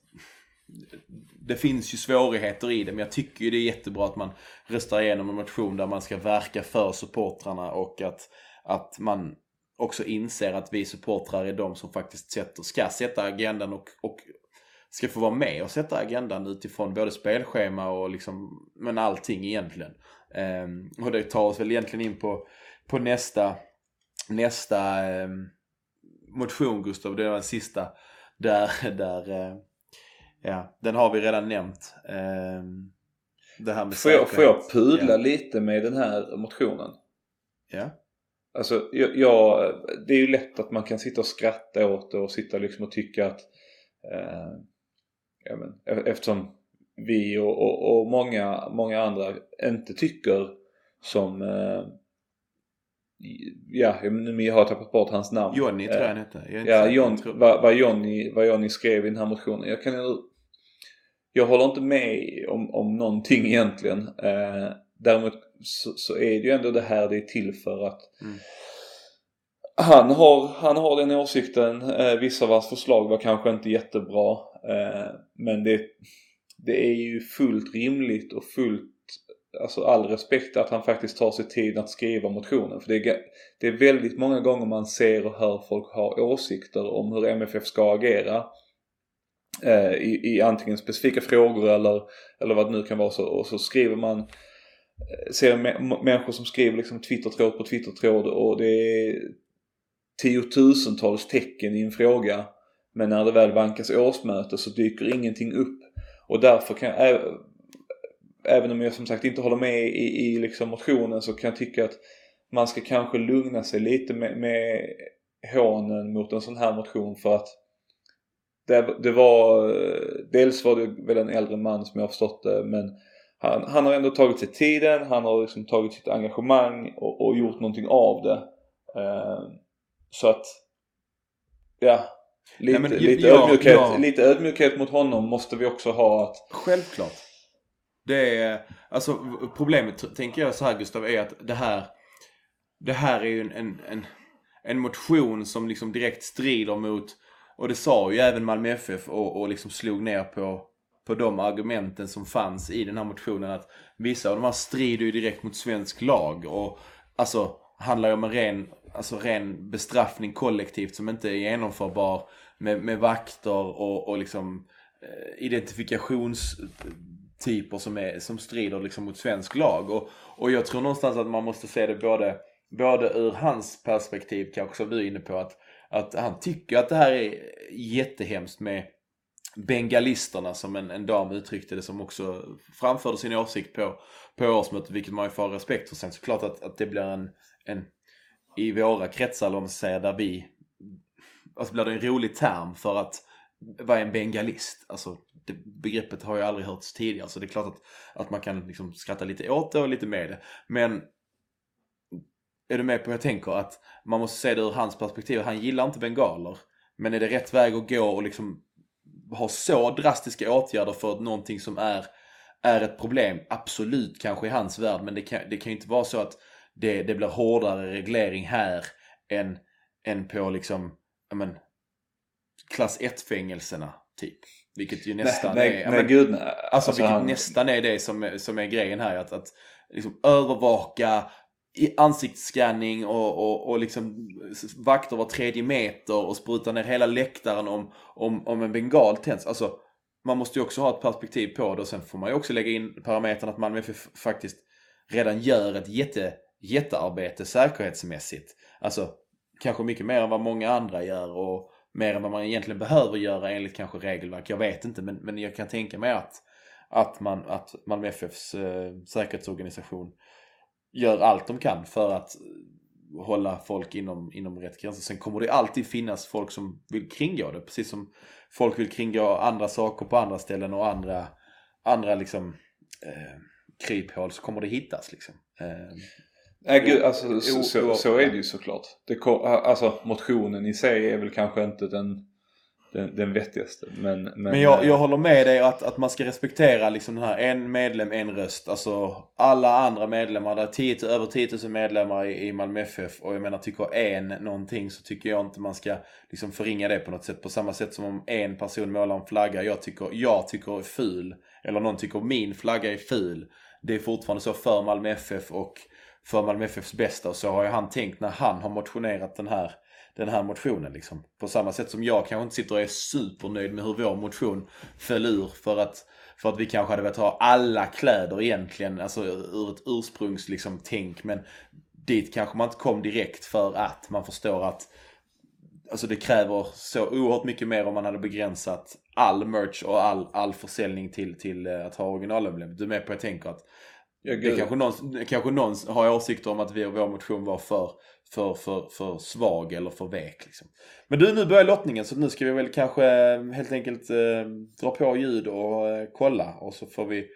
det finns ju svårigheter i det men jag tycker ju det är jättebra att man röstar igenom en motion där man ska verka för supportrarna och att, att man också inser att vi supportrar är de som faktiskt sätter, ska sätta agendan och, och ska få vara med och sätta agendan utifrån både spelschema och liksom, men allting egentligen. Ehm, och det tar oss väl egentligen in på, på nästa, nästa eh, motion Gustav, det var den sista. Där, där eh, ja, den har vi redan nämnt. Um, det här med får, jag, får jag pudla ja. lite med den här motionen? Ja. Alltså, jag, jag, det är ju lätt att man kan sitta och skratta åt det och sitta liksom och tycka att eh, ja, men, e-, eftersom vi och, och, och, många, många andra inte tycker som eh, Ja, nu har jag tappat bort hans namn. Johnny tror jag han hette. Ja, John, vad, vad, Johnny, vad Johnny skrev i den här motionen. Jag kan Jag håller inte med om, om någonting egentligen. Eh, däremot så, så, är det ju ändå det här det är till för att mm. han, har, han har den åsikten. Eh, vissa av hans förslag var kanske inte jättebra. Eh, men det, det är ju fullt rimligt och fullt alltså all respekt att han faktiskt tar sig tid att skriva motionen. För det är, det är väldigt många gånger man ser och hör folk ha åsikter om hur MFF ska agera. Eh, i, I antingen specifika frågor eller, eller vad det nu kan vara så. Och så skriver man, eh, ser människor som skriver liksom Twittertråd på Twittertråd och det är tiotusentals tecken i en fråga. Men när det väl vankas årsmöte så dyker ingenting upp. Och därför kan jag, även om jag som sagt inte håller med i, i liksom motionen så kan jag tycka att man ska kanske lugna sig lite med, med hånen mot en sån här motion för att det, det var, dels var det väl en äldre man som jag har förstått det men han, han har ändå tagit sig tiden, han har liksom tagit sitt engagemang och, och gjort någonting av det. Uh, så att, ja, lite, Nej, men, lite, ja, ödmjukhet, ja. lite ödmjukhet mot honom måste vi också ha. Att, Självklart. Det är, alltså problemet tänker jag så här Gustav är att det här, det här är ju en, en, en, en motion som liksom direkt strider mot, och det sa ju även Malmö FF och, och liksom slog ner på, på de argumenten som fanns i den här motionen. Att vissa av de här strider ju direkt mot svensk lag. Och alltså handlar ju om en ren, alltså, ren bestraffning kollektivt som inte är genomförbar. Med, med vakter och, och liksom eh, identifikationstyper som, är, som strider liksom mot svensk lag. Och, och jag tror någonstans att man måste se det både, både ur hans perspektiv, kanske som du är inne på, att, att han tycker att det här är jättehemskt med bengalisterna som en, en dam uttryckte det som också framförde sin åsikt på, på årsmötet, vilket man ju får respekt för. Sen såklart att, att det blir en, en i våra kretsar, om man säger, där vi, alltså blir det en rolig term för att vad är en bengalist? Alltså det, begreppet har ju aldrig hörts tidigare så det är klart att, att man kan liksom skratta lite åt det och lite med det. Men är du med på hur jag tänker? Att man måste se det ur hans perspektiv. Han gillar inte bengaler. Men är det rätt väg att gå och liksom ha så drastiska åtgärder för någonting som är, är ett problem? Absolut, kanske i hans värld. Men det kan, det kan ju inte vara så att det, det blir hårdare reglering här än, än på liksom, men, klass 1-fängelserna typ. Vilket ju nästan nej, nej, är... nej, men, gud, nej. Alltså, vilket han- nästan är det som, som är grejen här. Att, att liksom övervaka ansiktsscanning och, och, och liksom vakter var tredje meter och spruta ner hela läktaren om, om, om en bengal tänds. Alltså, man måste ju också ha ett perspektiv på det och sen får man ju också lägga in parametern att Malmö FF faktiskt redan gör ett jätte, jättearbete säkerhetsmässigt. Alltså, kanske mycket mer än vad många andra gör och mer än vad man egentligen behöver göra enligt kanske regelverk. Jag vet inte men, men jag kan tänka mig att, att, man, att Malmö FFs eh, säkerhetsorganisation gör allt de kan för att hålla folk inom, inom rätt gränser. Sen kommer det alltid finnas folk som vill kringgå det. Precis som folk vill kringgå andra saker på andra ställen och andra, andra liksom eh, kryphål så kommer det hittas liksom. Eh, Nej gud, alltså så, så, så är det ju såklart. Det, kom- alltså motionen i sig är väl kanske inte den, den, den vettigaste. Men, men, Men jag, eh, jag håller med dig att, att man ska respektera liksom den här en medlem, en röst. Alltså alla andra medlemmar, det är 10, över 10 000 medlemmar i, i Malmö FF och jag menar tycker en någonting så tycker jag inte man ska liksom förringa det på något sätt. På samma sätt som om en person målar en flagga jag tycker, jag tycker är ful eller någon tycker min flagga är ful. Det är fortfarande så för Malmö FF och för Malmö FFs bästa och så har ju han tänkt när han har motionerat den här den här motionen liksom. På samma sätt som jag kanske inte sitter och är supernöjd med hur vår motion föll ur för att, för att vi kanske hade velat ha alla kläder egentligen, alltså ur ett ursprungs liksom tänk. Men dit kanske man inte kom direkt för att man förstår att Alltså det kräver så oerhört mycket mer om man hade begränsat all merch och all, all försäljning till, till eh, att ha originalemblem. Du är med på jag tänker att ja, det kanske någon, kanske någon har åsikter om att vi, vår motion var för, för, för, för svag eller för vek. Liksom. Men du, nu börjar lottningen så nu ska vi väl kanske eh, helt enkelt eh, dra på ljud och eh, kolla. Och så får vi,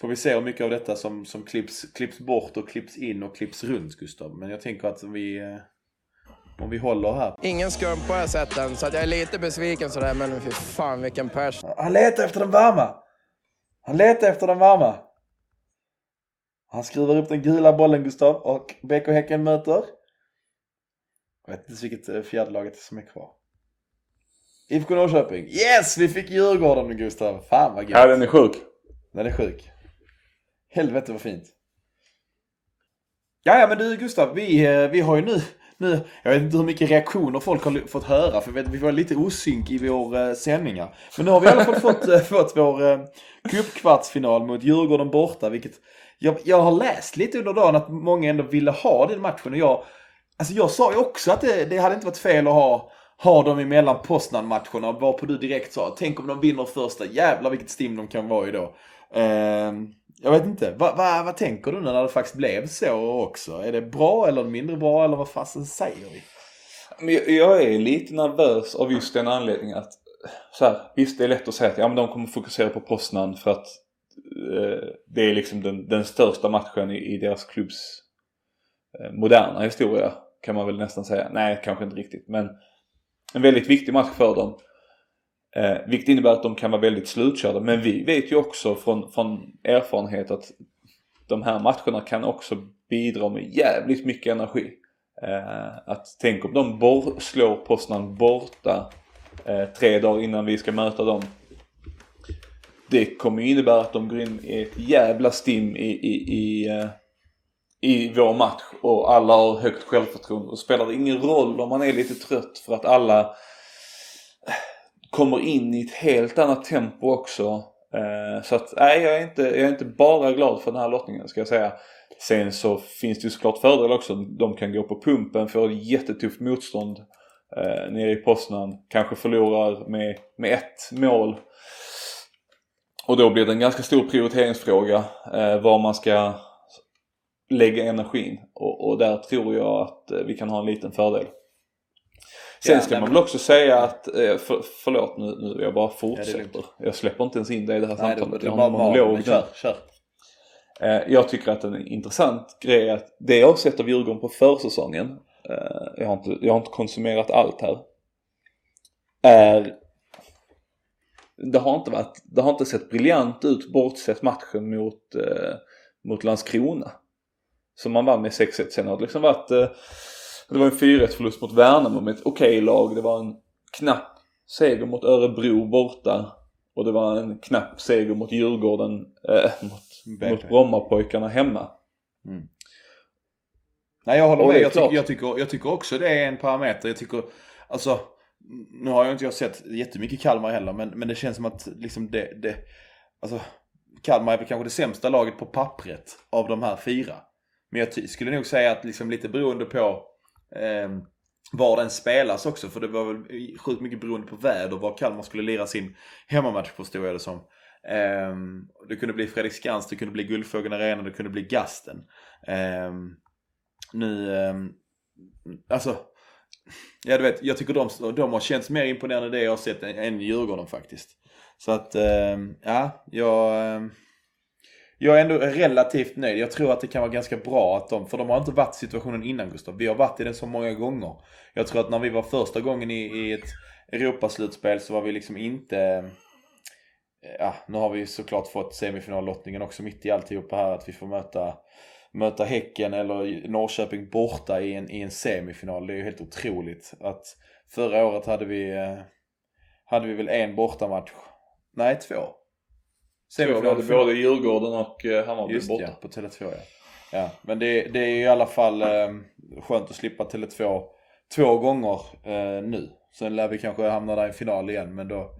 får vi se hur mycket av detta som, som klipps, klipps bort och klipps in och klipps runt, Gustav. Men jag tänker att vi, eh, om vi håller här. Ingen skumpa har jag sett än, så att jag är lite besviken sådär, men fy fan vilken pers. Han letar efter den varma. Han letar efter den varma. Han skruvar upp den gula bollen Gustav och BK Häcken möter. Jag vet inte vilket eh, fjärdelaget som är kvar. IFK Norrköping. Yes! Vi fick Djurgården nu Gustav. Fan vad gött. Ja den är sjuk. Den är sjuk. Helvete vad fint. Ja, ja men du Gustav, vi, eh, vi har ju nu, nu, jag vet inte hur mycket reaktioner folk har fått höra för vi, vi var lite osynk i vår eh, sändningar. Men nu har vi i alla fall fått, eh, fått vår eh, cupkvartsfinal mot Djurgården borta, vilket jag, jag har läst lite under dagen att många ändå ville ha den matchen och jag, alltså jag sa ju också att det, det hade inte varit fel att ha ha dem emellan Poznan-matcherna varpå du direkt sa tänk om de vinner första, jävlar vilket stim de kan vara i då. Ehm, jag vet inte, vad va, vad tänker du nu när det faktiskt blev så också? Är det bra eller mindre bra eller vad fasen säger vi? Men jag, jag är lite nervös av just den anledningen att så här, visst det är lätt att säga att ja, men de kommer fokusera på Poznan för att eh, det är liksom den, den största matchen i, i deras klubbs eh, moderna historia kan man väl nästan säga. Nej, kanske inte riktigt men en väldigt viktig match för dem. Eh, vilket innebär att de kan vara väldigt slutkörda. Men vi vet ju också från, från erfarenhet att de här matcherna kan också bidra med jävligt mycket energi. Eh, att tänk om de bor, slår Poznan borta eh, tre dagar innan vi ska möta dem. det kommer ju innebära att de går in i ett jävla stim i, i, i, eh, i vår match och alla har högt självförtroende. Och spelar det ingen roll om man är lite trött för att alla eh, kommer in i ett helt annat tempo också. Eh, så att nej, jag är, inte, jag är inte bara glad för den här lottningen ska jag säga. Sen så finns det ju såklart fördelar också. De kan gå på pumpen, få jättetufft motstånd eh, nere i Poznan. Kanske förlorar med, med ett mål. Och då blir det en ganska stor prioriteringsfråga eh, var man ska lägga energin. Och, och där tror jag att eh, vi kan ha en liten fördel. Sen Ja, ska man väl också säga att, eh, för, förlåt nu, nu jag bara Ja, fortsätter. lugnt. jag släpper inte ens in dig i det här Nej, samtalet. det, Jag har en monolog. Kör, kör. Eh, Jag tycker att en intressant grej är att det jag har sett av Djurgården på försäsongen, jag har inte, jag har inte konsumerat allt här, är det har inte varit, det har inte sett briljant ut bortsett matchen mot, mot Landskrona. Som man vann med 6-1 sen har det liksom varit, eh, det var en 4-1 förlust mot Värnamo med ett okej lag. Det var en knapp seger mot Örebro borta. Och det var en knapp seger mot Djurgården, eh, mot, mot Brommapojkarna hemma. Nej jag håller Och med. Jag tycker, klart. jag, tycker, jag tycker också det är en parameter. Jag tycker, alltså, nu har jag inte jag sett jättemycket Kalmar heller men, men det känns som att liksom det, det, alltså Kalmar är väl kanske det sämsta laget på pappret av de här fyra. Men jag skulle nog säga att liksom lite beroende på eh, var den spelas också. För det var väl sjukt mycket beroende på väder var Kalmar skulle lira sin hemmamatch förstod jag det som. Eh, det kunde bli Fredriksskans, det kunde bli Guldfågeln Arena, det kunde bli Gasten. Eh, nu, ehm, alltså, ja du vet, jag tycker de, de har känts mer imponerande det jag har sett än, än Djurgården faktiskt. Så att, eh, ja, jag, ehm, jag är ändå relativt nöjd. Jag tror att det kan vara ganska bra att de, för de har inte varit i situationen innan Gustav. Vi har varit i den så många gånger. Jag tror att när vi var första gången i, i ett Europaslutspel så var vi liksom inte eh, Ja, nu har vi såklart fått semifinallottningen också mitt i alltihopa här att vi får möta möta Häcken eller Norrköping borta i en, i en semifinal. Det är ju helt otroligt att förra året hade vi eh, hade vi väl en bortamatch. Nej, två. Så vi hade final. både Djurgården och eh, Hammarby Just borta. ja, på Tele2 ja. ja. Men det, det är i alla fall eh, skönt att slippa Tele2 två gånger eh, nu. Sen lär vi kanske hamna där i final igen men då,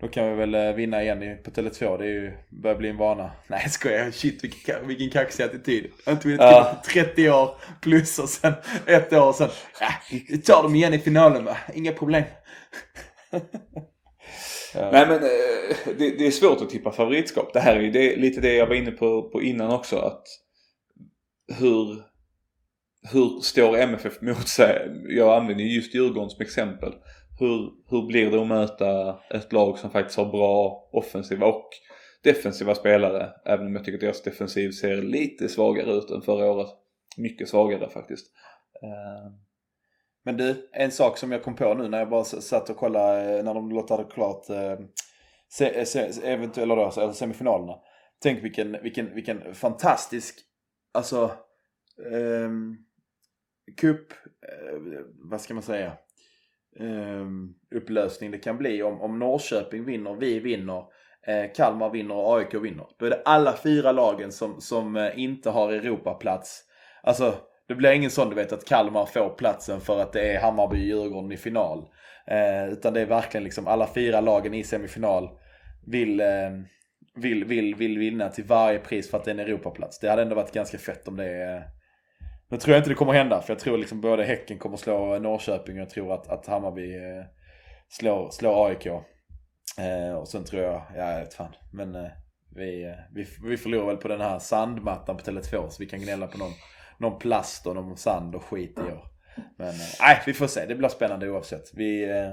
då kan vi väl eh, vinna igen på Tele2. Det är ju, börjar bli en vana. Nej jag skojar, shit vilken, vilken kaxig attityd. Jag har inte vunnit Ja. på 30 år plus och sen ett år och sen, ja, vi tar dem igen i finalen va. Inga problem. Ja. Nej men eh, det, det är svårt att tippa favoritskap. Det här är ju det, lite det jag var inne på, på innan också. Att hur, hur står MFF mot sig? Jag använder ju just Djurgården som exempel. Hur, hur blir det att möta ett lag som faktiskt har bra offensiva och defensiva spelare? Även om jag tycker att deras defensiv ser lite svagare ut än förra året. Mycket svagare faktiskt. Eh, men du, en sak som jag kom på nu när jag bara satt och kollade eh, när de lottade klart eh, se, eh, se, eventuella då, alltså semifinalerna. Tänk vilken, vilken, vilken fantastisk, alltså, ehm, cup, eh, vad ska man säga, ehm, upplösning det kan bli om, om Norrköping vinner, vi vinner, eh, Kalmar vinner och AIK vinner. Då är det alla fyra lagen som, som inte har Europaplats. Alltså, det blir ingen sån du vet att Kalmar får platsen för att det är Hammarby, Djurgården i final. Eh, utan det är verkligen liksom alla fyra lagen i semifinal vill, eh, vill, vill, vill vinna till varje pris för att det är en Europaplats. Det hade ändå varit ganska fett om det är... Nu tror jag inte det kommer hända för jag tror liksom både Häcken kommer slå Norrköping och jag tror att, att Hammarby eh, slår, slår AIK. Eh, och sen tror jag, ja jag vet fan. Men eh, vi, eh, vi, vi förlorar väl på den här sandmattan på Tele2 så vi kan gnälla på någon, någon plast och någon sand och skit i år. Men eh, nej, vi får se. Det blir spännande oavsett. Vi, eh,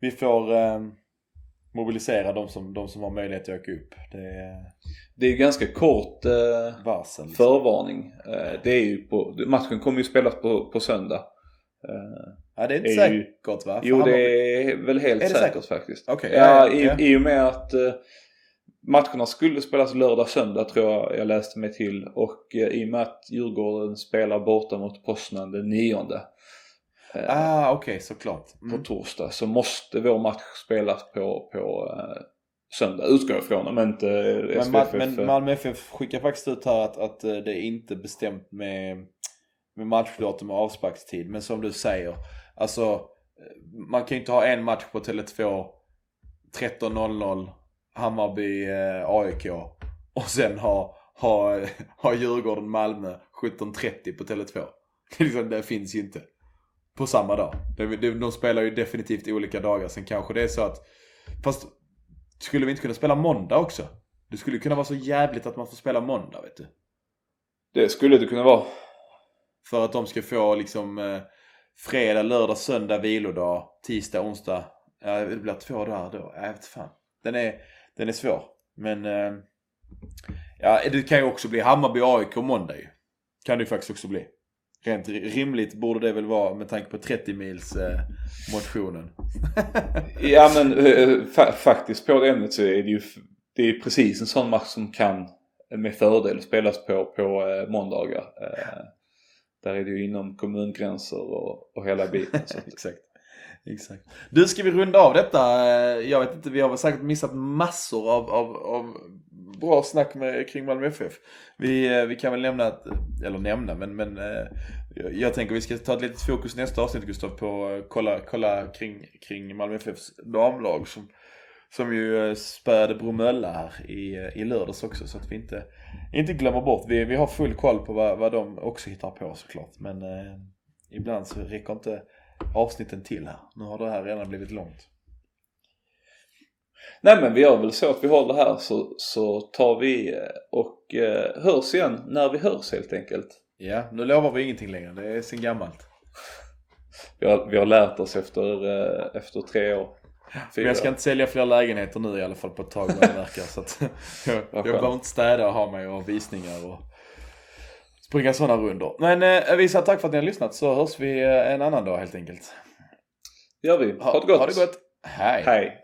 vi får eh, mobilisera de som, de som har möjlighet att åka upp. Det är det är ju ganska kort eh, varsel. liksom. förvarning. Det är ju på, matchen kommer ju spelas på, på söndag. Ja, det är inte är ju- säkert va? För Jo det är väl helt Är säkert, säkert? faktiskt. Okej, ja, ja, ja, i, ja. i och med att matcherna skulle spelas lördag söndag tror jag jag läste mig till. Och eh, i och med att Djurgården spelar borta mot Poznan den nionde. eh, Ah, okej, såklart. på Mm. torsdag så måste vår match spelas på, på, eh, söndag. Utgår jag ifrån om inte Men, SVFF... Ma- men Malmö FF skickar faktiskt ut här att, att eh, det är inte bestämt med, med matchdatum och avsparkstid. Men som du säger, alltså eh, man kan ju inte ha en match på Tele2 13.00 Hammarby eh, AIK och sen ha, ha, ha Djurgården Malmö 17.30 på Tele2. Det, är liksom, det finns ju inte på samma dag. Det, de spelar ju definitivt olika dagar. Sen kanske det är så att, fast skulle vi inte kunna spela måndag också? Det skulle kunna vara så jävligt att man får spela måndag vet du. Det skulle det kunna vara. För att de ska få liksom eh, fredag, lördag, söndag vilodag, tisdag, onsdag. Ja, det blir två dagar då. Jag vet fan. Den är, den är svår. Men eh, ja, det kan ju också bli Hammarby AIK måndag ju. Kan det ju faktiskt också bli. Rent rimligt borde det väl vara med tanke på 30 mils eh, motionen. Ja men eh, fa- faktiskt på det ämnet så är det ju det är precis en sån match som kan med fördel spelas på, på eh, måndagar. Eh, där är det ju inom kommungränser och, och hela biten. Exakt. Exakt. Du, ska vi runda av detta? Eh, jag vet inte, vi har väl säkert missat massor av, av, av bra snack med, kring Malmö FF. Vi, eh, vi kan väl nämna, att, eller nämna, men, men eh, jag- tänker vi ska ta ett litet fokus nästa avsnitt Gustav på att kolla, kolla kring, kring Malmö FFs damlag som, som ju spöade Bromölla här i, i lördags också så att vi inte, inte glömmer bort. Vi, vi har full koll på vad, vad de också hittar på såklart. Men eh, ibland så räcker inte avsnitten till här. Nu har det här redan blivit långt. Nej men vi gör väl så att vi håller här så, så tar vi eh, och eh, hörs igen när vi hörs helt enkelt. Ja, nu lovar vi ingenting längre. Det är sen gammalt. Vi har, vi har lärt oss efter, eh, efter tre år. Men Fyra. jag ska inte sälja fler lägenheter nu i alla fall på ett tag vad det verkar. Så att jag, jag behöver inte städa och ha mig och visningar och springa sådana rundor. Men eh, vi säger tack för att ni har lyssnat så hörs vi eh, en annan dag helt enkelt. gör vi. Ha det gott. Ha det gott. Hej. Hej.